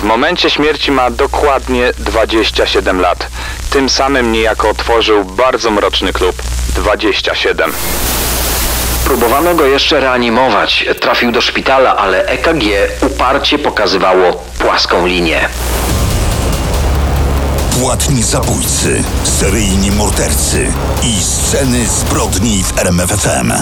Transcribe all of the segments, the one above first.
W momencie śmierci ma dokładnie 27 lat. Tym samym niejako otworzył bardzo mroczny klub 27. Próbowano go jeszcze reanimować. Trafił do szpitala, ale EKG uparcie pokazywało płaską linię. Płatni zabójcy, seryjni mordercy i sceny zbrodni w RMFFM.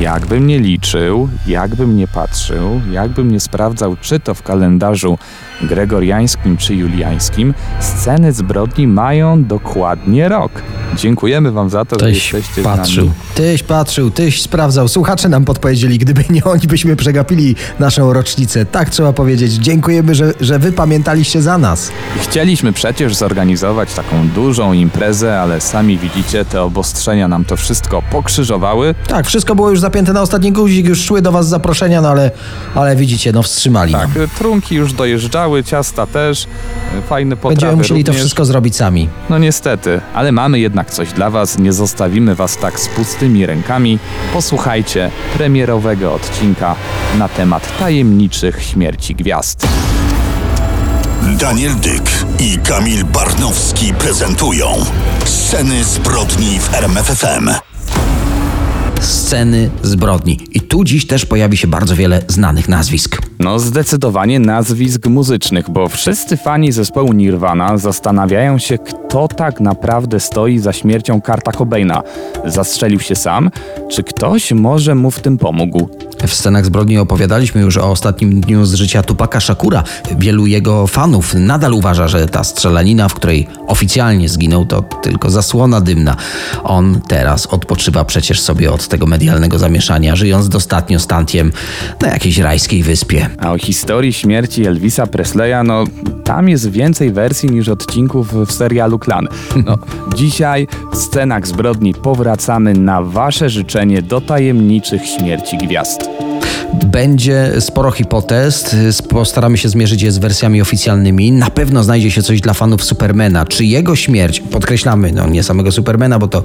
Jakbym nie liczył, jakbym nie patrzył, jakbym nie sprawdzał, czy to w kalendarzu gregoriańskim czy juliańskim, sceny zbrodni mają dokładnie rok. Dziękujemy Wam za to, że Tyś jesteście patrzył, z nami. tyś patrzył, tyś sprawdzał. Słuchacze nam podpowiedzieli, gdyby nie oni, byśmy przegapili naszą rocznicę. Tak trzeba powiedzieć. Dziękujemy, że, że wy pamiętaliście za nas. Chcieliśmy przecież zorganizować taką dużą imprezę, ale sami widzicie, te obostrzenia nam to wszystko pokrzyżowały. Tak, wszystko było już zapięte na ostatni guzik, już szły do was zaproszenia, no ale, ale widzicie, no wstrzymali Tak, nam. trunki już dojeżdżały, ciasta też, fajne potrawy Będziemy musieli to również. wszystko zrobić sami. No niestety, ale mamy jednak coś dla Was. Nie zostawimy Was tak z pustymi rękami. Posłuchajcie premierowego odcinka na temat tajemniczych śmierci gwiazd. Daniel Dyk i Kamil Barnowski prezentują sceny zbrodni w RMFFM. Sceny zbrodni. I tu dziś też pojawi się bardzo wiele znanych nazwisk. No zdecydowanie nazwisk muzycznych, bo wszyscy fani zespołu Nirvana zastanawiają się, kto tak naprawdę stoi za śmiercią Karta Cobaina. Zastrzelił się sam, czy ktoś może mu w tym pomógł? W scenach zbrodni opowiadaliśmy już o ostatnim dniu z życia Tupaka Shakura. Wielu jego fanów nadal uważa, że ta strzelanina, w której oficjalnie zginął, to tylko zasłona dymna. On teraz odpoczywa przecież sobie od tego medialnego zamieszania, żyjąc dostatnio z Tantiem na jakiejś rajskiej wyspie. A o historii śmierci Elvisa Presleya, no tam jest więcej wersji niż odcinków w serialu Klan. No, dzisiaj w scenach zbrodni powracamy na wasze życzenie do tajemniczych śmierci gwiazd. Będzie sporo hipotez, postaramy się zmierzyć je z wersjami oficjalnymi. Na pewno znajdzie się coś dla fanów Supermana. Czy jego śmierć, podkreślamy, no nie samego Supermana, bo to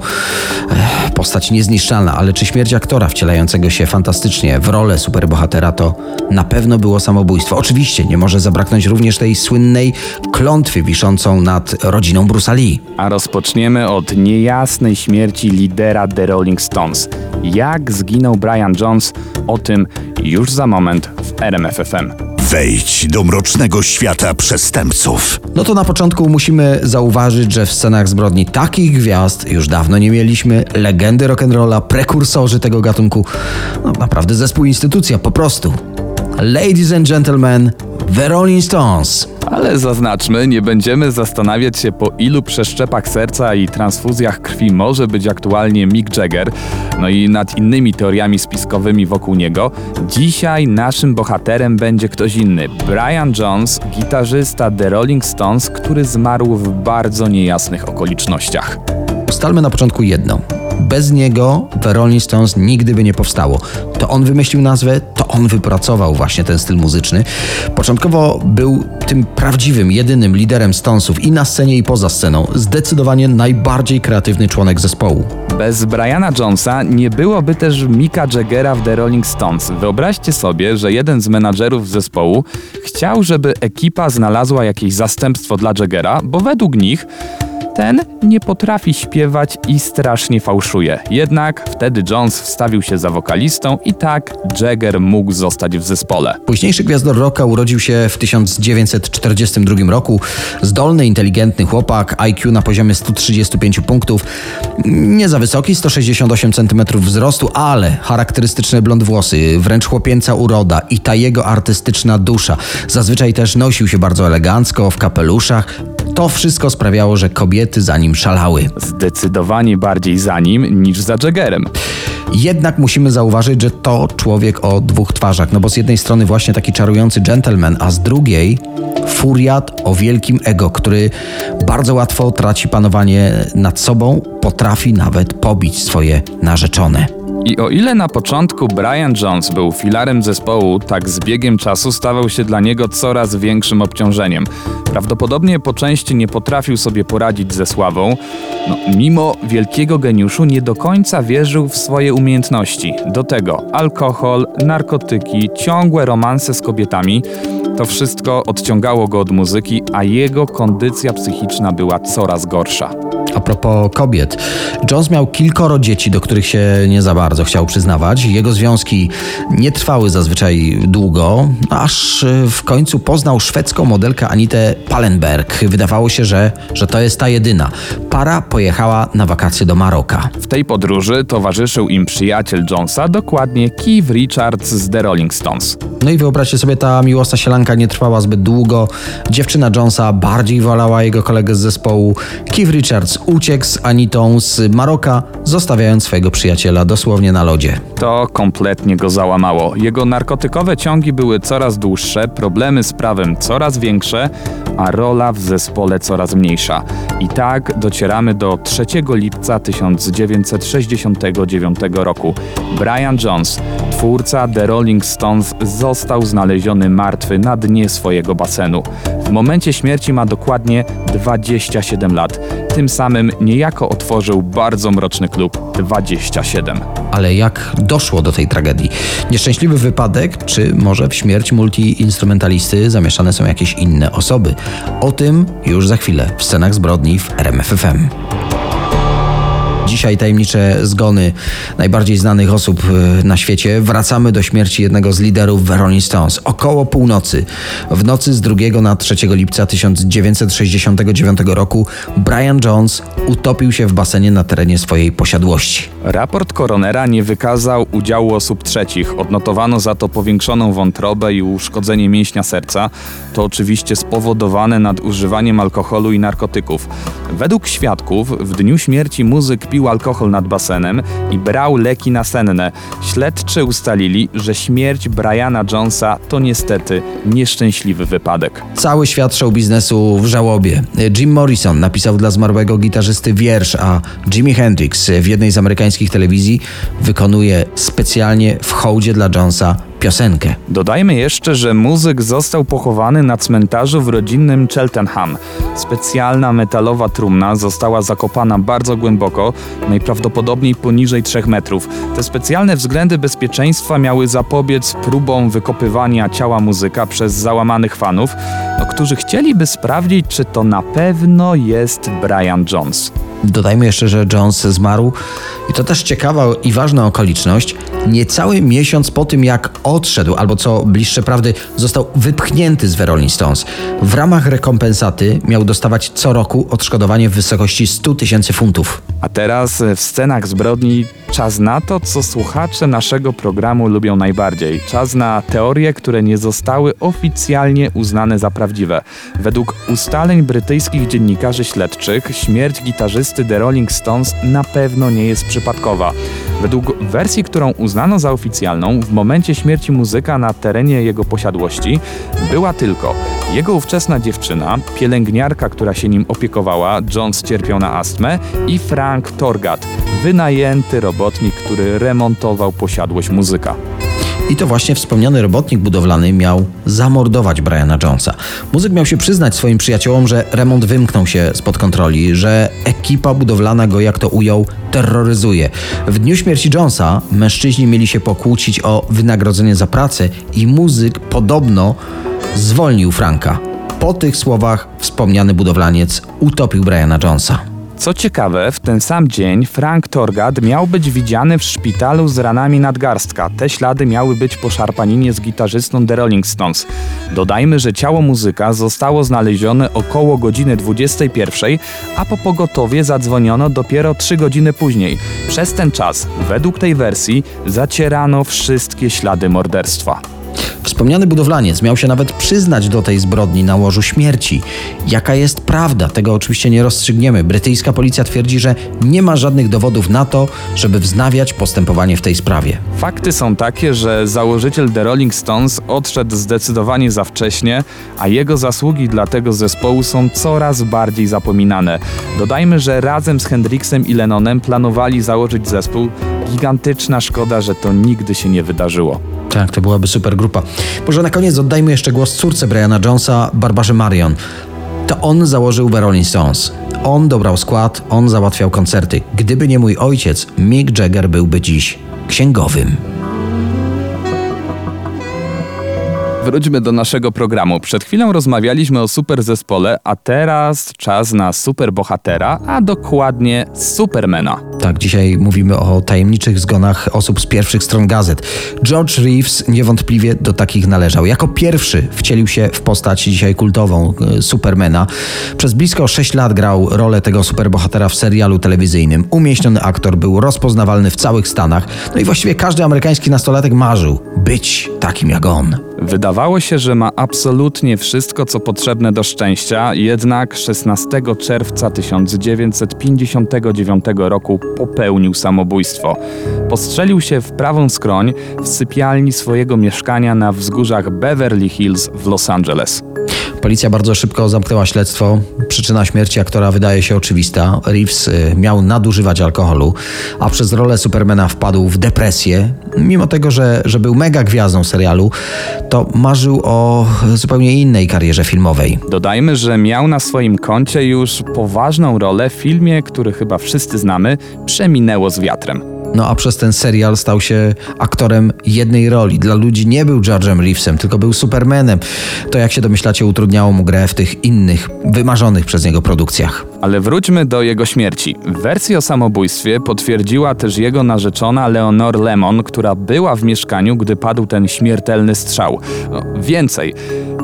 eh, postać niezniszczalna, ale czy śmierć aktora wcielającego się fantastycznie w rolę superbohatera to na pewno było samobójstwo. Oczywiście nie może zabraknąć również tej słynnej klątwy wiszącą nad rodziną Bruce'a Lee. A rozpoczniemy od niejasnej śmierci lidera The Rolling Stones. Jak zginął Brian Jones? O tym już za moment w RMFFM. Wejdź do mrocznego świata przestępców. No to na początku musimy zauważyć, że w scenach zbrodni takich gwiazd już dawno nie mieliśmy. Legendy rock'n'rolla, prekursorzy tego gatunku. No naprawdę zespół instytucja, po prostu. Ladies and gentlemen, The Rolling Stones. Ale zaznaczmy, nie będziemy zastanawiać się po ilu przeszczepach serca i transfuzjach krwi może być aktualnie Mick Jagger, no i nad innymi teoriami spiskowymi wokół niego. Dzisiaj naszym bohaterem będzie ktoś inny. Brian Jones, gitarzysta The Rolling Stones, który zmarł w bardzo niejasnych okolicznościach. Ustalmy na początku jedno. Bez niego The Rolling Stones nigdy by nie powstało. To on wymyślił nazwę, to on wypracował właśnie ten styl muzyczny. Początkowo był tym prawdziwym, jedynym liderem Stonesów i na scenie i poza sceną. Zdecydowanie najbardziej kreatywny członek zespołu. Bez Briana Jonesa nie byłoby też Mika Jaggera w The Rolling Stones. Wyobraźcie sobie, że jeden z menadżerów zespołu chciał, żeby ekipa znalazła jakieś zastępstwo dla Jaggera, bo według nich ten nie potrafi śpiewać i strasznie fałszuje. Jednak wtedy Jones wstawił się za wokalistą i tak Jagger mógł zostać w zespole. Późniejszy gwiazdor rocka urodził się w 1942 roku. Zdolny, inteligentny chłopak, IQ na poziomie 135 punktów. Nie za wysoki, 168 cm wzrostu, ale charakterystyczne blond włosy, wręcz chłopięca uroda i ta jego artystyczna dusza. Zazwyczaj też nosił się bardzo elegancko, w kapeluszach. To wszystko sprawiało, że kobiety za nim szalały. Zdecydowanie bardziej za nim niż za Jaggerem. Jednak musimy zauważyć, że to człowiek o dwóch twarzach, no bo z jednej strony właśnie taki czarujący gentleman, a z drugiej furiat o wielkim ego, który bardzo łatwo traci panowanie nad sobą, potrafi nawet pobić swoje narzeczone. I o ile na początku Brian Jones był filarem zespołu, tak z biegiem czasu stawał się dla niego coraz większym obciążeniem. Prawdopodobnie po części nie potrafił sobie poradzić ze sławą. No, mimo wielkiego geniuszu nie do końca wierzył w swoje umiejętności. Do tego alkohol, narkotyki, ciągłe romanse z kobietami. To wszystko odciągało go od muzyki, a jego kondycja psychiczna była coraz gorsza. A propos kobiet, Jones miał kilkoro dzieci, do których się nie za bardzo chciał przyznawać. Jego związki nie trwały zazwyczaj długo, aż w końcu poznał szwedzką modelkę Anitę Pallenberg. Wydawało się, że, że to jest ta jedyna. Para pojechała na wakacje do Maroka. W tej podróży towarzyszył im przyjaciel Jonesa, dokładnie Keith Richards z The Rolling Stones. No i wyobraźcie sobie, ta miłosna sielanka nie trwała zbyt długo. Dziewczyna Jonesa bardziej wolała jego kolegę z zespołu. Keith Richards uciekł z Anitą z Maroka, zostawiając swojego przyjaciela dosłownie na lodzie. To kompletnie go załamało. Jego narkotykowe ciągi były coraz dłuższe, problemy z prawem coraz większe, a rola w zespole coraz mniejsza. I tak docieramy do 3 lipca 1969 roku. Brian Jones, twórca The Rolling Stones, został znaleziony martwy na dnie swojego basenu. W momencie śmierci ma dokładnie 27 lat. Tym samym niejako otworzył bardzo mroczny klub 27. Ale jak doszło do tej tragedii? Nieszczęśliwy wypadek, czy może w śmierć multiinstrumentalisty zamieszane są jakieś inne osoby? O tym już za chwilę w scenach zbrodni w RMFFM. Dzisiaj tajemnicze zgony najbardziej znanych osób y, na świecie. Wracamy do śmierci jednego z liderów Rolling Stones. Około północy, w nocy z 2 na 3 lipca 1969 roku, Brian Jones utopił się w basenie na terenie swojej posiadłości. Raport koronera nie wykazał udziału osób trzecich. Odnotowano za to powiększoną wątrobę i uszkodzenie mięśnia serca. To oczywiście spowodowane nadużywaniem alkoholu i narkotyków. Według świadków w dniu śmierci muzyk pił alkohol nad basenem i brał leki nasenne. Śledczy ustalili, że śmierć Briana Jonesa to niestety nieszczęśliwy wypadek. Cały świat show biznesu w żałobie. Jim Morrison napisał dla zmarłego gitarzysty wiersz, a Jimi Hendrix w jednej z amerykańskich telewizji wykonuje specjalnie w hołdzie dla Jonesa piosenkę. Dodajmy jeszcze, że muzyk został pochowany na cmentarzu w rodzinnym Cheltenham. Specjalna metalowa trumna została zakopana bardzo głęboko, najprawdopodobniej poniżej 3 metrów. Te specjalne względy bezpieczeństwa miały zapobiec próbom wykopywania ciała muzyka przez załamanych fanów, no, którzy chcieliby sprawdzić, czy to na pewno jest Brian Jones. Dodajmy jeszcze, że Jones zmarł i to też ciekawa i ważna okoliczność. Niecały miesiąc po tym, jak odszedł, albo co bliższe prawdy, został wypchnięty z The Rolling Stones. W ramach rekompensaty miał dostawać co roku odszkodowanie w wysokości 100 tysięcy funtów. A teraz w scenach zbrodni czas na to, co słuchacze naszego programu lubią najbardziej. Czas na teorie, które nie zostały oficjalnie uznane za prawdziwe. Według ustaleń brytyjskich dziennikarzy śledczych śmierć gitarzysty The Rolling Stones na pewno nie jest przypadkowa. Według wersji, którą uznano za oficjalną, w momencie śmierci muzyka na terenie jego posiadłości była tylko jego ówczesna dziewczyna, pielęgniarka, która się nim opiekowała, Jones cierpiał na astmę i Frank Torgat, wynajęty robotnik, który remontował posiadłość muzyka. I to właśnie wspomniany robotnik budowlany miał zamordować Briana Jonesa. Muzyk miał się przyznać swoim przyjaciołom, że remont wymknął się spod kontroli, że ekipa budowlana go, jak to ujął, terroryzuje. W dniu śmierci Jonesa mężczyźni mieli się pokłócić o wynagrodzenie za pracę i muzyk podobno zwolnił Franka. Po tych słowach wspomniany budowlaniec utopił Briana Jonesa. Co ciekawe, w ten sam dzień Frank Torgad miał być widziany w szpitalu z ranami nadgarstka. Te ślady miały być po szarpaninie z gitarzystą The Rolling Stones. Dodajmy, że ciało muzyka zostało znalezione około godziny 21, a po pogotowie zadzwoniono dopiero 3 godziny później. Przez ten czas, według tej wersji, zacierano wszystkie ślady morderstwa. Wspomniany budowlaniec miał się nawet przyznać do tej zbrodni na łożu śmierci. Jaka jest prawda? Tego oczywiście nie rozstrzygniemy. Brytyjska policja twierdzi, że nie ma żadnych dowodów na to, żeby wznawiać postępowanie w tej sprawie. Fakty są takie, że założyciel The Rolling Stones odszedł zdecydowanie za wcześnie, a jego zasługi dla tego zespołu są coraz bardziej zapominane. Dodajmy, że razem z Hendrixem i Lennonem planowali założyć zespół. Gigantyczna szkoda, że to nigdy się nie wydarzyło. Tak, to byłaby super grupa. Może na koniec oddajmy jeszcze głos córce Briana Jonesa, Barbarze Marion. To on założył The Rolling Stones. On dobrał skład, on załatwiał koncerty. Gdyby nie mój ojciec, Mick Jagger byłby dziś księgowym. Wróćmy do naszego programu. Przed chwilą rozmawialiśmy o super zespole, a teraz czas na super bohatera, a dokładnie Supermana. Tak, dzisiaj mówimy o tajemniczych zgonach osób z pierwszych stron gazet. George Reeves niewątpliwie do takich należał. Jako pierwszy wcielił się w postać dzisiaj kultową e, Supermana. Przez blisko 6 lat grał rolę tego superbohatera w serialu telewizyjnym. Umieśniony aktor był rozpoznawalny w całych Stanach. No i właściwie każdy amerykański nastolatek marzył być takim jak on. Wydawało się, że ma absolutnie wszystko, co potrzebne do szczęścia, jednak 16 czerwca 1959 roku popełnił samobójstwo. Postrzelił się w prawą skroń w sypialni swojego mieszkania na wzgórzach Beverly Hills w Los Angeles. Policja bardzo szybko zamknęła śledztwo. Przyczyna śmierci aktora wydaje się oczywista. Reeves y, miał nadużywać alkoholu, a przez rolę Supermana wpadł w depresję. Mimo tego, że, że był mega gwiazdą serialu, to marzył o zupełnie innej karierze filmowej. Dodajmy, że miał na swoim koncie już poważną rolę w filmie, który chyba wszyscy znamy, Przeminęło z wiatrem. No a przez ten serial stał się aktorem jednej roli. Dla ludzi nie był George'em Reevesem, tylko był Supermanem. To jak się domyślacie utrudniało mu grę w tych innych, wymarzonych przez niego produkcjach. Ale wróćmy do jego śmierci. Wersję o samobójstwie potwierdziła też jego narzeczona Leonor Lemon, która była w mieszkaniu, gdy padł ten śmiertelny strzał. No, więcej.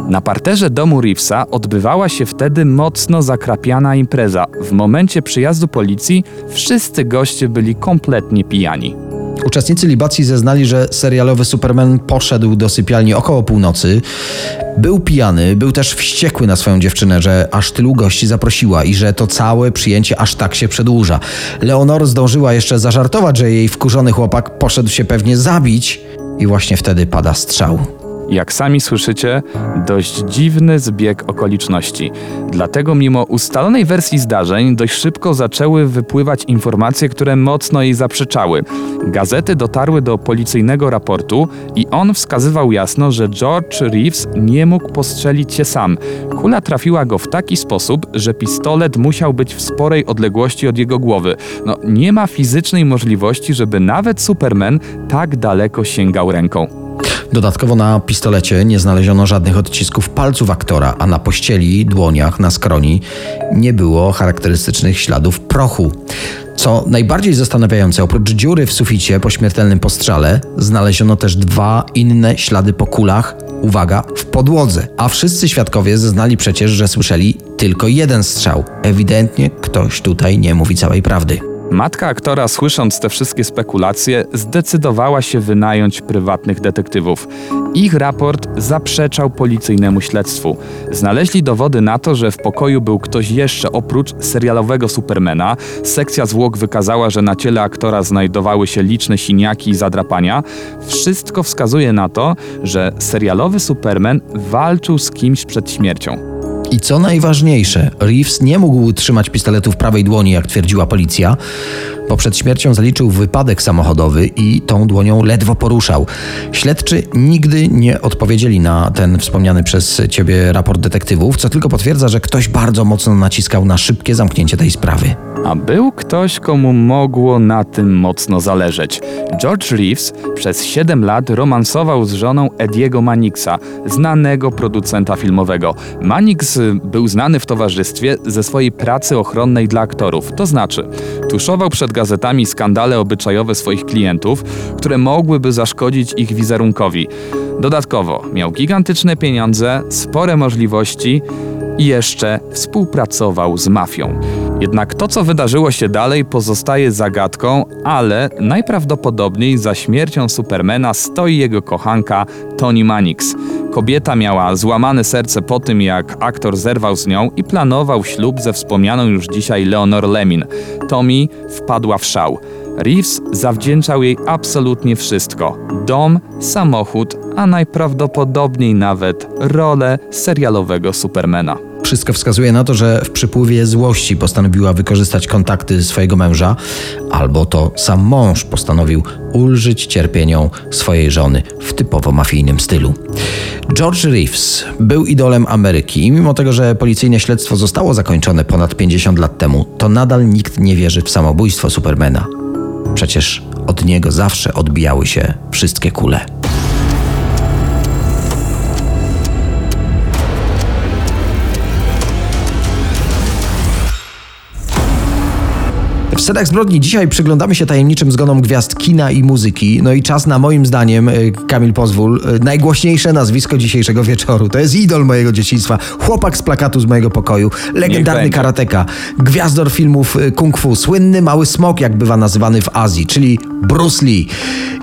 Na parterze domu Reevesa odbywała się wtedy mocno zakrapiana impreza. W momencie przyjazdu policji wszyscy goście byli kompletnie pijani. Uczestnicy libacji zeznali, że serialowy Superman poszedł do sypialni około północy. Był pijany, był też wściekły na swoją dziewczynę, że aż tylu gości zaprosiła i że to całe przyjęcie aż tak się przedłuża. Leonor zdążyła jeszcze zażartować, że jej wkurzony chłopak poszedł się pewnie zabić i właśnie wtedy pada strzał. Jak sami słyszycie, dość dziwny zbieg okoliczności. Dlatego mimo ustalonej wersji zdarzeń dość szybko zaczęły wypływać informacje, które mocno jej zaprzeczały. Gazety dotarły do policyjnego raportu i on wskazywał jasno, że George Reeves nie mógł postrzelić się sam. Kula trafiła go w taki sposób, że pistolet musiał być w sporej odległości od jego głowy. No, nie ma fizycznej możliwości, żeby nawet Superman tak daleko sięgał ręką. Dodatkowo na pistolecie nie znaleziono żadnych odcisków palców aktora, a na pościeli, dłoniach, na skroni nie było charakterystycznych śladów prochu. Co najbardziej zastanawiające, oprócz dziury w suficie po śmiertelnym postrzale, znaleziono też dwa inne ślady po kulach, uwaga, w podłodze. A wszyscy świadkowie zeznali przecież, że słyszeli tylko jeden strzał. Ewidentnie ktoś tutaj nie mówi całej prawdy. Matka aktora, słysząc te wszystkie spekulacje, zdecydowała się wynająć prywatnych detektywów. Ich raport zaprzeczał policyjnemu śledztwu. Znaleźli dowody na to, że w pokoju był ktoś jeszcze oprócz serialowego Supermana. Sekcja zwłok wykazała, że na ciele aktora znajdowały się liczne siniaki i zadrapania. Wszystko wskazuje na to, że serialowy Superman walczył z kimś przed śmiercią. I co najważniejsze, Reeves nie mógł trzymać pistoletu w prawej dłoni, jak twierdziła policja, bo przed śmiercią zaliczył wypadek samochodowy i tą dłonią ledwo poruszał. Śledczy nigdy nie odpowiedzieli na ten wspomniany przez ciebie raport detektywów, co tylko potwierdza, że ktoś bardzo mocno naciskał na szybkie zamknięcie tej sprawy. A był ktoś, komu mogło na tym mocno zależeć. George Reeves przez 7 lat romansował z żoną Ediego Manixa, znanego producenta filmowego. Manix był znany w towarzystwie ze swojej pracy ochronnej dla aktorów, to znaczy tuszował przed gazetami skandale obyczajowe swoich klientów, które mogłyby zaszkodzić ich wizerunkowi. Dodatkowo miał gigantyczne pieniądze, spore możliwości i jeszcze współpracował z mafią. Jednak to, co wydarzyło się dalej, pozostaje zagadką, ale najprawdopodobniej za śmiercią Supermana stoi jego kochanka Toni Mannix. Kobieta miała złamane serce po tym, jak aktor zerwał z nią i planował ślub ze wspomnianą już dzisiaj Leonor Lemin. Tommy wpadła w szał. Reeves zawdzięczał jej absolutnie wszystko: dom, samochód, a najprawdopodobniej nawet rolę serialowego Supermana. Wszystko wskazuje na to, że w przypływie złości postanowiła wykorzystać kontakty swojego męża, albo to sam mąż postanowił ulżyć cierpieniom swojej żony w typowo mafijnym stylu. George Reeves był idolem Ameryki i mimo tego, że policyjne śledztwo zostało zakończone ponad 50 lat temu, to nadal nikt nie wierzy w samobójstwo Supermana. Przecież od niego zawsze odbijały się wszystkie kule. W Scenach Zbrodni dzisiaj przyglądamy się tajemniczym zgonom gwiazd kina i muzyki. No i czas na moim zdaniem, y, Kamil pozwól, y, najgłośniejsze nazwisko dzisiejszego wieczoru. To jest idol mojego dzieciństwa, chłopak z plakatu z mojego pokoju, legendarny karateka, gwiazdor filmów y, kung fu, słynny mały smok, jak bywa nazywany w Azji, czyli Bruce Lee.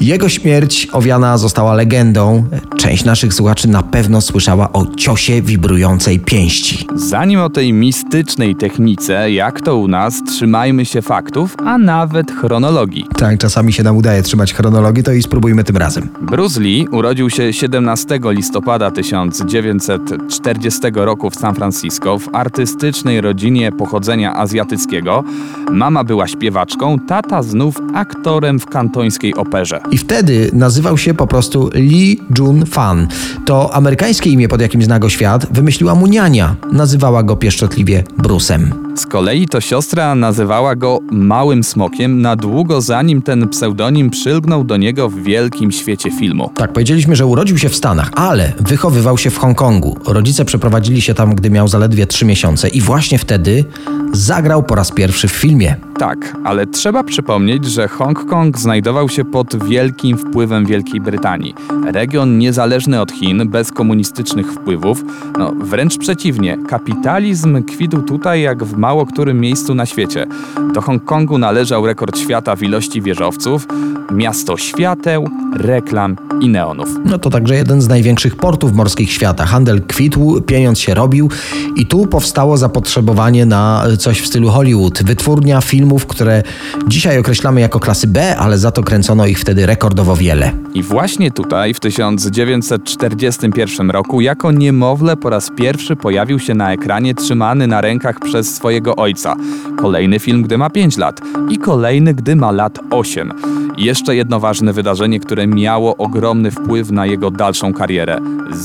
Jego śmierć owiana została legendą. Część naszych słuchaczy na pewno słyszała o ciosie wibrującej pięści. Zanim o tej mistycznej technice, jak to u nas, trzymajmy się faktów, a nawet chronologii. Tak, czasami się nam udaje trzymać chronologii, to i spróbujmy tym razem. Bruce Lee urodził się 17 listopada 1940 roku w San Francisco w artystycznej rodzinie pochodzenia azjatyckiego. Mama była śpiewaczką, tata znów aktorem w kantońskiej operze. I wtedy nazywał się po prostu Lee Jun Fan. To amerykańskie imię, pod jakim zna go świat, wymyśliła mu niania. Nazywała go pieszczotliwie Brusem. Z kolei to siostra nazywała go Małym Smokiem na długo zanim ten pseudonim przylgnął do niego w wielkim świecie filmu. Tak, powiedzieliśmy, że urodził się w Stanach, ale wychowywał się w Hongkongu. Rodzice przeprowadzili się tam, gdy miał zaledwie 3 miesiące i właśnie wtedy zagrał po raz pierwszy w filmie. Tak, ale trzeba przypomnieć, że Hongkong znajdował się pod wielkim wpływem Wielkiej Brytanii. Region niezależny od Chin, bez komunistycznych wpływów. No, wręcz przeciwnie, kapitalizm kwitł tutaj jak w mało którym miejscu na świecie. Do Hongkongu należał rekord świata w ilości wieżowców, miasto świateł, reklam i neonów. No to także jeden z największych portów morskich świata. Handel kwitł, pieniądz się robił i tu powstało zapotrzebowanie na coś w stylu Hollywood. Wytwórnia filmów, które dzisiaj określamy jako klasy B, ale za to kręcono ich wtedy rekordowo wiele. I właśnie tutaj, w 1941 roku, jako niemowlę po raz pierwszy pojawił się na ekranie trzymany na rękach przez swojego ojca. Kolejny film, gdy ma 5 lat i kolejny, gdy ma lat 8. I jeszcze jedno ważne wydarzenie, które miało ogromny wpływ na jego dalszą karierę.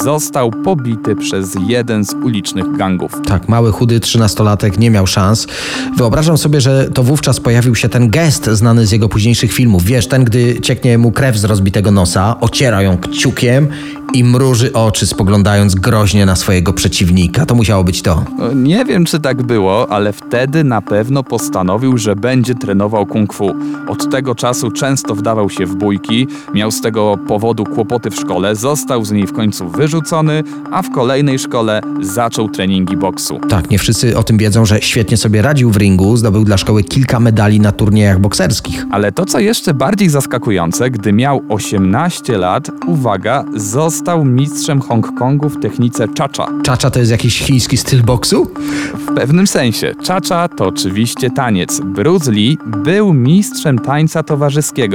Został pobity przez jeden z ulicznych gangów. Tak, mały, chudy trzynastolatek nie miał szans. Wyobrażam sobie, że to wówczas pojawił się ten gest znany z jego późniejszych filmów. Wiesz, ten, gdy cieknie mu krew z rozbitego nosa, ociera ją kciukiem i mruży oczy, spoglądając groźnie na swojego przeciwnika. To musiało być to. No, Nie wiem, czy tak było, ale wtedy na pewno postanowił, że będzie trenował kung fu. Od tego czasu często wdawał się w bójki, miał z tego powodu kłopoty w szkole, został z niej w końcu wyrzucony, a w kolejnej szkole zaczął treningi boksu. Tak, nie wszyscy o tym wiedzą, że świetnie sobie radził w ringu, zdobył dla szkoły kilka medali na turniejach bokserskich. Ale to, co jeszcze bardziej zaskakujące, gdy miał 18 lat, uwaga, został mistrzem Hongkongu w technice cha-cha. Czacza to jest jakiś chiński styl boksu? W pewnym sensie, cha-cha to oczywiście taniec. Bruce Lee był mistrzem tańca towarzyskiego.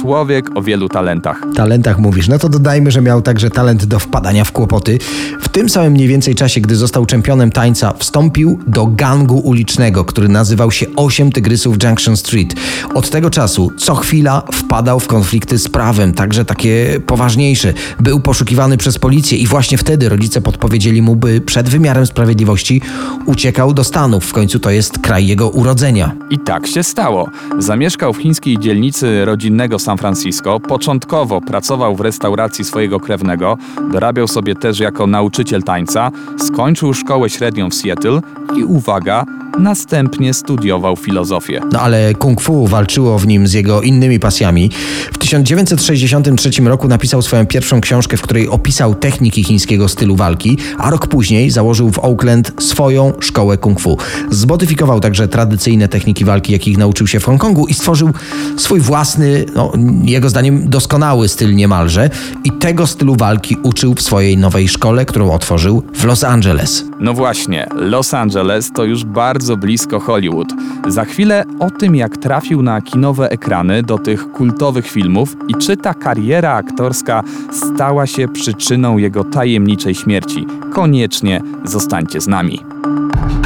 Człowiek o wielu talentach. talentach mówisz, no to dodajmy, że miał także talent do wpadania w kłopoty. W tym samym mniej więcej czasie, gdy został czempionem tańca, wstąpił do gangu ulicznego, który nazywał się Osiem Tygrysów Junction Street. Od tego czasu co chwila wpadał w konflikty z prawem, także takie poważniejsze. Był poszukiwany przez policję i właśnie wtedy rodzice podpowiedzieli mu, by przed wymiarem sprawiedliwości uciekał do Stanów. W końcu to jest kraj jego urodzenia. I tak się stało. Zamieszkał w chińskiej dzielnicy rodzinnego San Francisco. Początkowo pracował w restauracji swojego krewnego, dorabiał sobie też jako nauczyciel tańca, skończył szkołę średnią w Seattle i uwaga, Następnie studiował filozofię. No ale kung fu walczyło w nim z jego innymi pasjami. W 1963 roku napisał swoją pierwszą książkę, w której opisał techniki chińskiego stylu walki, a rok później założył w Oakland swoją szkołę kung fu. Zmodyfikował także tradycyjne techniki walki, jakich nauczył się w Hongkongu i stworzył swój własny, no, jego zdaniem doskonały styl niemalże i tego stylu walki uczył w swojej nowej szkole, którą otworzył w Los Angeles. No właśnie, Los Angeles to już bardzo blisko Hollywood. Za chwilę o tym, jak trafił na kinowe ekrany do tych kultowych filmów i czy ta kariera aktorska stała się przyczyną jego tajemniczej śmierci. Koniecznie zostańcie z nami.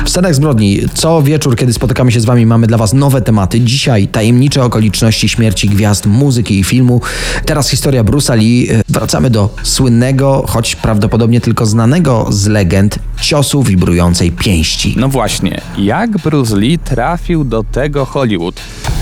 W scenach zbrodni co wieczór, kiedy spotykamy się z Wami, mamy dla Was nowe tematy. Dzisiaj tajemnicze okoliczności śmierci gwiazd muzyki i filmu. Teraz historia Bruce'a Lee. Wracamy do słynnego, choć prawdopodobnie tylko znanego z legend, ciosu wibrującej pięści. No właśnie, jak Bruce Lee trafił do tego Hollywood?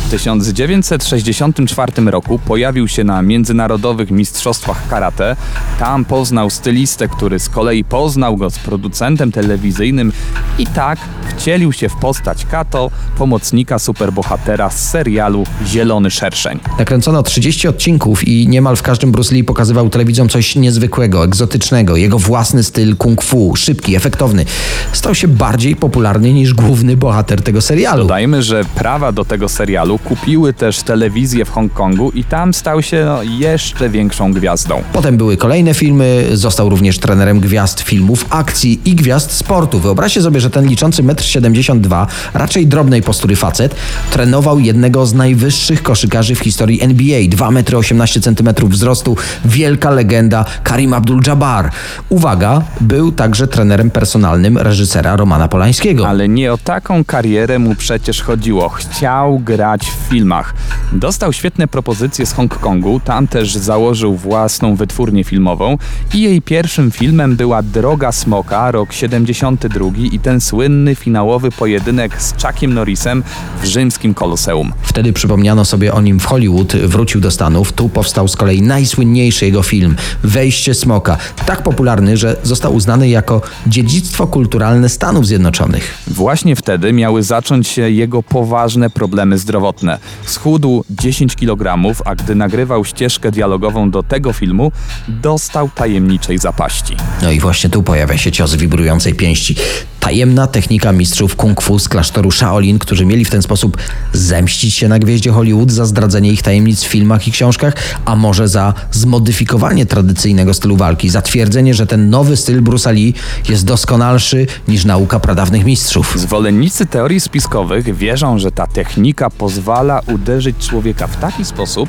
W 1964 roku pojawił się na międzynarodowych mistrzostwach karate. Tam poznał stylistę, który z kolei poznał go z producentem telewizyjnym i tak wcielił się w postać Kato, pomocnika superbohatera z serialu Zielony Szerszeń. Nakręcono 30 odcinków i niemal w każdym Bruce Lee pokazywał telewidzom coś niezwykłego, egzotycznego. Jego własny styl kung fu, szybki, efektowny, stał się bardziej popularny niż główny bohater tego serialu. Dodajmy, że prawa do tego serialu kupiły też telewizję w Hongkongu i tam stał się no, jeszcze większą gwiazdą. Potem były kolejne filmy, został również trenerem gwiazd filmów, akcji i gwiazd sportu. Wyobraźcie sobie, że ten liczący 1,72 m, raczej drobnej postury facet, trenował jednego z najwyższych koszykarzy w historii NBA. 2,18 m wzrostu, wielka legenda Karim Abdul-Jabbar. Uwaga, był także trenerem personalnym reżysera Romana Polańskiego. Ale nie o taką karierę mu przecież chodziło. Chciał grać w filmach. Dostał świetne propozycje z Hongkongu, tam też założył własną wytwórnię filmową i jej pierwszym filmem była Droga Smoka, rok 72 i ten słynny finałowy pojedynek z Chuckiem Norrisem w rzymskim Koloseum. Wtedy przypomniano sobie o nim w Hollywood, wrócił do Stanów. Tu powstał z kolei najsłynniejszy jego film Wejście Smoka. Tak popularny, że został uznany jako dziedzictwo kulturalne Stanów Zjednoczonych. Właśnie wtedy miały zacząć się jego poważne problemy zdrowotne. Schudł 10 kg, a gdy nagrywał ścieżkę dialogową do tego filmu, dostał tajemniczej zapaści. No i właśnie tu pojawia się cios wibrującej pięści. Tajemna technika mistrzów kung fu z klasztoru Shaolin, którzy mieli w ten sposób zemścić się na gwieździe Hollywood za zdradzenie ich tajemnic w filmach i książkach, a może za zmodyfikowanie tradycyjnego stylu walki, za twierdzenie, że ten nowy styl Bruce'a Lee jest doskonalszy niż nauka pradawnych mistrzów. Zwolennicy teorii spiskowych wierzą, że ta technika pozwala uderzyć człowieka w taki sposób,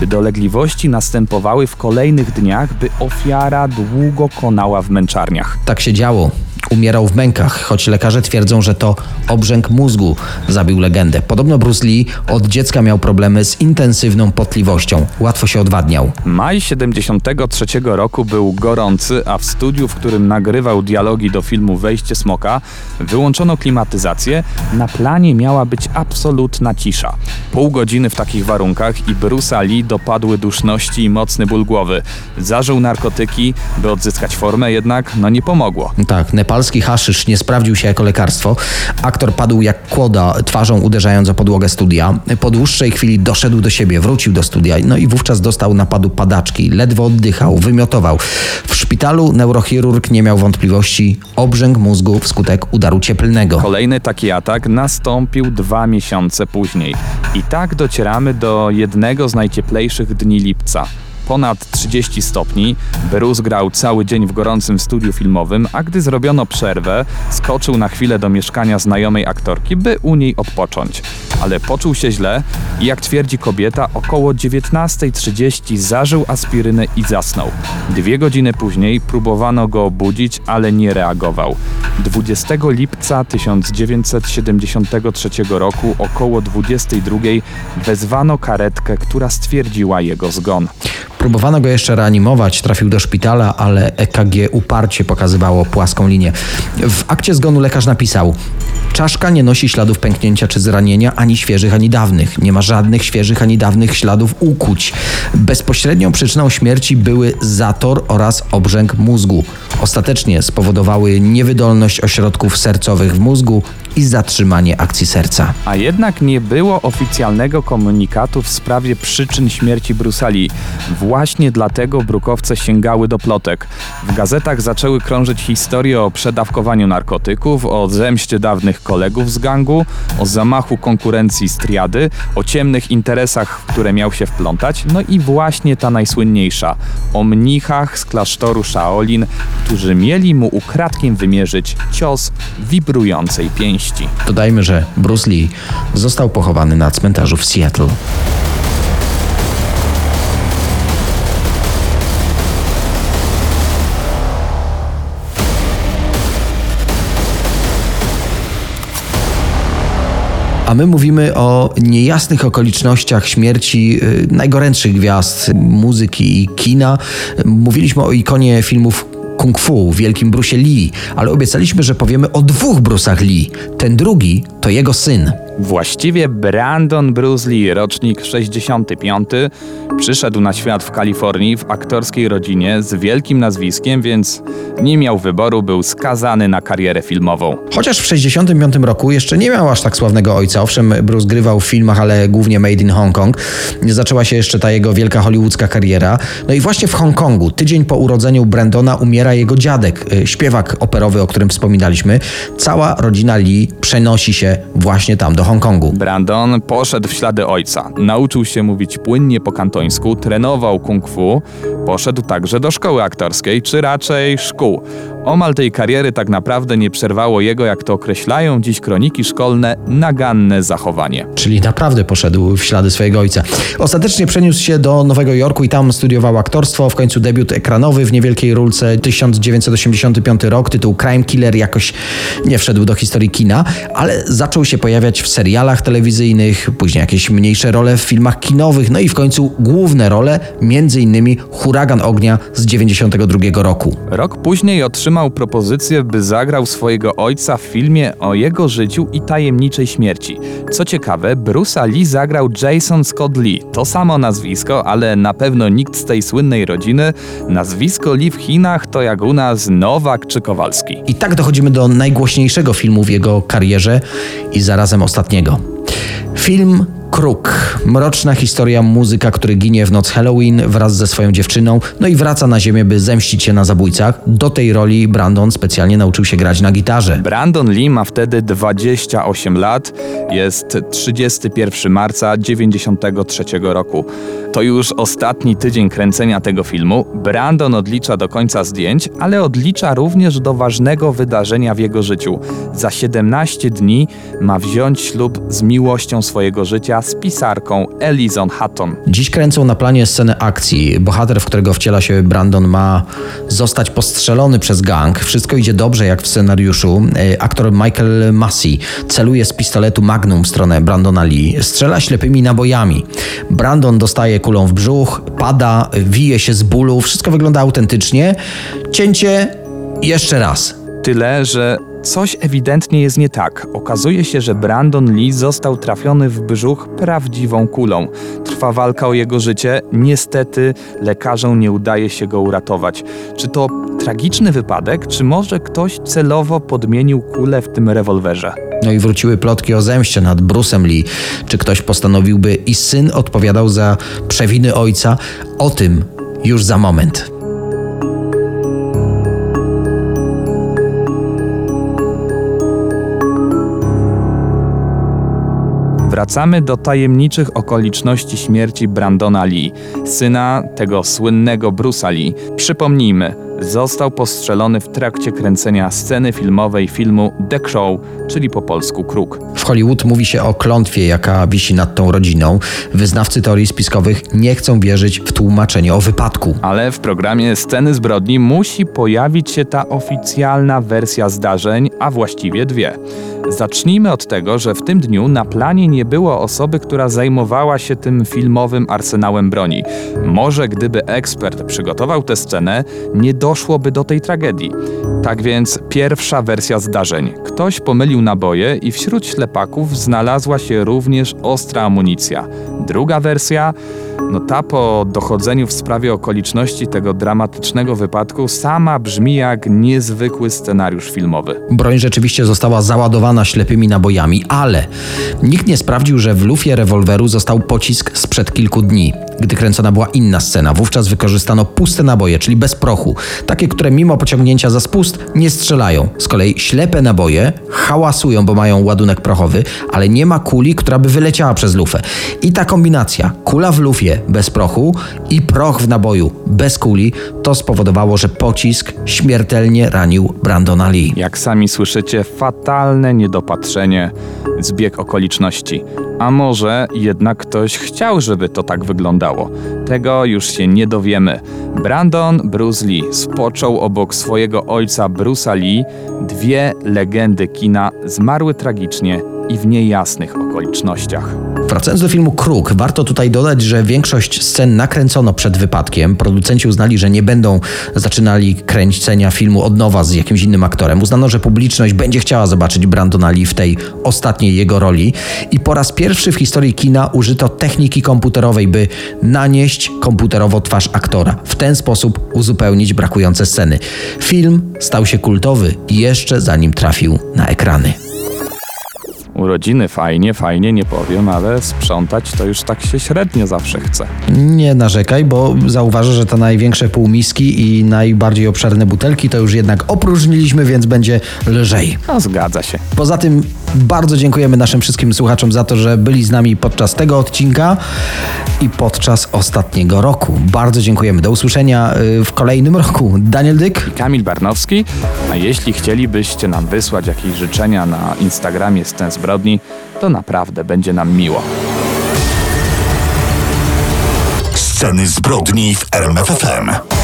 by dolegliwości następowały w kolejnych dniach, by ofiara długo konała w męczarniach. Tak się działo. Umierał w mękach, choć lekarze twierdzą, że to obrzęk mózgu zabił legendę. Podobno Bruce Lee od dziecka miał problemy z intensywną potliwością. Łatwo się odwadniał. Maj 73 roku był gorący, a w studiu, w którym nagrywał dialogi do filmu Wejście Smoka, wyłączono klimatyzację. Na planie miała być absolutna cisza. Pół godziny w takich warunkach i Bruce'a Lee dopadły duszności i mocny ból głowy. Zażył narkotyki, by odzyskać formę, jednak no nie pomogło. Tak, nepalski haszysz nie sprawdził się jako lekarstwo. Aktor padł jak kłoda, twarzą uderzając o podłogę studia. Po dłuższej chwili doszedł do siebie, wrócił do studia, no i wówczas dostał napadu padaczki. Ledwo oddychał, wymiotował. W szpitalu neurochirurg nie miał wątpliwości. Obrzęk mózgu wskutek udaru cieplnego. Kolejny taki atak nastąpił dwa miesiące później. I tak docieramy do jednego z najcieplejszych dni lipca. Ponad 30 stopni, Bruce grał cały dzień w gorącym studiu filmowym, a gdy zrobiono przerwę, skoczył na chwilę do mieszkania znajomej aktorki, by u niej odpocząć. Ale poczuł się źle i jak twierdzi kobieta, około 19.30 zażył aspirynę i zasnął. Dwie godziny później próbowano go obudzić, ale nie reagował. 20 lipca 1973 roku około 22 wezwano karetkę, która stwierdziła jego zgon. Próbowano go jeszcze reanimować, trafił do szpitala, ale EKG uparcie pokazywało płaską linię. W akcie zgonu lekarz napisał: Czaszka nie nosi śladów pęknięcia czy zranienia, ani świeżych, ani dawnych. Nie ma żadnych świeżych, ani dawnych śladów ukłuć. Bezpośrednią przyczyną śmierci były zator oraz obrzęk mózgu. Ostatecznie spowodowały niewydolność ośrodków sercowych w mózgu i zatrzymanie akcji serca. A jednak nie było oficjalnego komunikatu w sprawie przyczyn śmierci Brusali. Właśnie dlatego brukowce sięgały do plotek. W gazetach zaczęły krążyć historie o przedawkowaniu narkotyków, o zemście dawnych kolegów z gangu, o zamachu konkurencji z triady, o ciemnych interesach, w które miał się wplątać, no i właśnie ta najsłynniejsza o mnichach z klasztoru Shaolin, którzy mieli mu ukradkiem wymierzyć cios wibrującej pięści. Dodajmy, że Bruce Lee został pochowany na cmentarzu w Seattle. A my mówimy o niejasnych okolicznościach śmierci y, najgorętszych gwiazd muzyki i kina. Mówiliśmy o ikonie filmów kung fu, wielkim Brusie Lee, ale obiecaliśmy, że powiemy o dwóch Brusach Lee. Ten drugi to jego syn. Właściwie Brandon Bruce Lee, rocznik 65, przyszedł na świat w Kalifornii w aktorskiej rodzinie z wielkim nazwiskiem, więc nie miał wyboru, był skazany na karierę filmową. Chociaż w 65 roku jeszcze nie miał aż tak sławnego ojca. Owszem, Bruce grywał w filmach, ale głównie Made in Hong Kong. Zaczęła się jeszcze ta jego wielka hollywoodzka kariera. No i właśnie w Hongkongu, tydzień po urodzeniu Brandona, umiera jego dziadek, y, śpiewak operowy, o którym wspominaliśmy. Cała rodzina Lee przenosi się właśnie tam, do Hongkongu. Brandon poszedł w ślady ojca. Nauczył się mówić płynnie po kantońsku, trenował kung fu, poszedł także do szkoły aktorskiej, czy raczej szkół. Omal tej kariery tak naprawdę nie przerwało jego, jak to określają dziś kroniki szkolne, naganne zachowanie. Czyli naprawdę poszedł w ślady swojego ojca. Ostatecznie przeniósł się do Nowego Jorku i tam studiował aktorstwo. W końcu debiut ekranowy w niewielkiej rulce 1985 rok. Tytuł Crime Killer jakoś nie wszedł do historii kina, ale zaczął się pojawiać w serialach telewizyjnych, później jakieś mniejsze role w filmach kinowych, no i w końcu główne role, między innymi Huragan Ognia z 92 roku. Rok później otrzymał propozycję, by zagrał swojego ojca w filmie o jego życiu i tajemniczej śmierci. Co ciekawe, Bruce'a Lee zagrał Jason Scott Lee. To samo nazwisko, ale na pewno nikt z tej słynnej rodziny. Nazwisko Lee w Chinach to jak u nas Nowak czy Kowalski. I tak dochodzimy do najgłośniejszego filmu w jego karierze i zarazem ostatniego. Film Kruk. Mroczna historia muzyka, który ginie w noc Halloween wraz ze swoją dziewczyną, no i wraca na ziemię, by zemścić się na zabójcach. Do tej roli Brandon specjalnie nauczył się grać na gitarze. Brandon Lee ma wtedy 28 lat, jest 31 marca 93 roku. To już ostatni tydzień kręcenia tego filmu. Brandon odlicza do końca zdjęć, ale odlicza również do ważnego wydarzenia w jego życiu. Za 17 dni ma wziąć ślub z miłością swojego życia, z pisarką Elizon Hatton. Dziś kręcą na planie scenę akcji. Bohater, w którego wciela się Brandon, ma zostać postrzelony przez gang. Wszystko idzie dobrze, jak w scenariuszu. E, Aktor Michael Massey celuje z pistoletu Magnum w stronę Brandona Lee. Strzela ślepymi nabojami. Brandon dostaje kulą w brzuch, pada, wije się z bólu. Wszystko wygląda autentycznie. Cięcie jeszcze raz. Tyle, że coś ewidentnie jest nie tak. Okazuje się, że Brandon Lee został trafiony w brzuch prawdziwą kulą. Trwa walka o jego życie. Niestety lekarzom nie udaje się go uratować. Czy to tragiczny wypadek, czy może ktoś celowo podmienił kulę w tym rewolwerze? No i wróciły plotki o zemście nad Bruce'em Lee. Czy ktoś postanowiłby i syn odpowiadał za przewiny ojca? O tym już za moment. Wracamy do tajemniczych okoliczności śmierci Brandona Lee, syna tego słynnego Bruce'a Lee. Przypomnijmy, został postrzelony w trakcie kręcenia sceny filmowej filmu The Crow, czyli po polsku Kruk. W Hollywood mówi się o klątwie, jaka wisi nad tą rodziną. Wyznawcy teorii spiskowych nie chcą wierzyć w tłumaczenie o wypadku. Ale w programie Sceny zbrodni musi pojawić się ta oficjalna wersja zdarzeń, a właściwie dwie. Zacznijmy od tego, że w tym dniu na planie nie było osoby, która zajmowała się tym filmowym arsenałem broni. Może gdyby ekspert przygotował tę scenę, nie doszłoby do tej tragedii. Tak więc pierwsza wersja zdarzeń. Ktoś pomylił naboje i wśród ślepaków znalazła się również ostra amunicja. Druga wersja, no ta po dochodzeniu w sprawie okoliczności tego dramatycznego wypadku sama brzmi jak niezwykły scenariusz filmowy. Broń rzeczywiście została załadowana ślepymi nabojami, ale nikt nie sprawdził, że w lufie rewolweru został pocisk sprzed kilku dni, gdy kręcona była inna scena. Wówczas wykorzystano puste naboje, czyli bez prochu. Takie, które mimo pociągnięcia za spust nie strzelają. Z kolei ślepe naboje hałasują, bo mają ładunek prochowy, ale nie ma kuli, która by wyleciała przez lufę. I ta kombinacja, kula w lufie bez prochu i proch w naboju bez kuli, to spowodowało, że pocisk śmiertelnie ranił Brandona Lee. Jak sami słyszycie, fatalne niedopatrzenie, zbieg okoliczności. A może jednak ktoś chciał, żeby to tak wyglądało? Tego już się nie dowiemy. Brandon Bruce Lee spoczął obok swojego ojca Bruce'a Lee. Dwie legendy kina zmarły tragicznie i w niejasnych okolicznościach. Wracając do filmu Kruk, warto tutaj dodać, że większość scen nakręcono przed wypadkiem. Producenci uznali, że nie będą zaczynali kręcenia filmu od nowa z jakimś innym aktorem. Uznano, że publiczność będzie chciała zobaczyć Brandona Lee w tej ostatniej jego roli. I po raz pierwszy w historii kina użyto techniki komputerowej, by nanieść komputerowo twarz aktora. W ten sposób uzupełnić brakujące sceny. Film stał się kultowy jeszcze zanim trafił na ekrany. Urodziny fajnie, fajnie, nie powiem, ale sprzątać to już tak się średnio zawsze chce. Nie narzekaj, bo zauważę, że te największe półmiski i najbardziej obszerne butelki to już jednak opróżniliśmy, więc będzie lżej. No, zgadza się. Poza tym bardzo dziękujemy naszym wszystkim słuchaczom za to, że byli z nami podczas tego odcinka i podczas ostatniego roku. Bardzo dziękujemy. Do usłyszenia y, w kolejnym roku. Daniel Dyk. Kamil Barnowski, a jeśli chcielibyście nam wysłać jakieś życzenia na Instagramie Scen Zbrodni, to naprawdę będzie nam miło. Sceny zbrodni w RMFFM.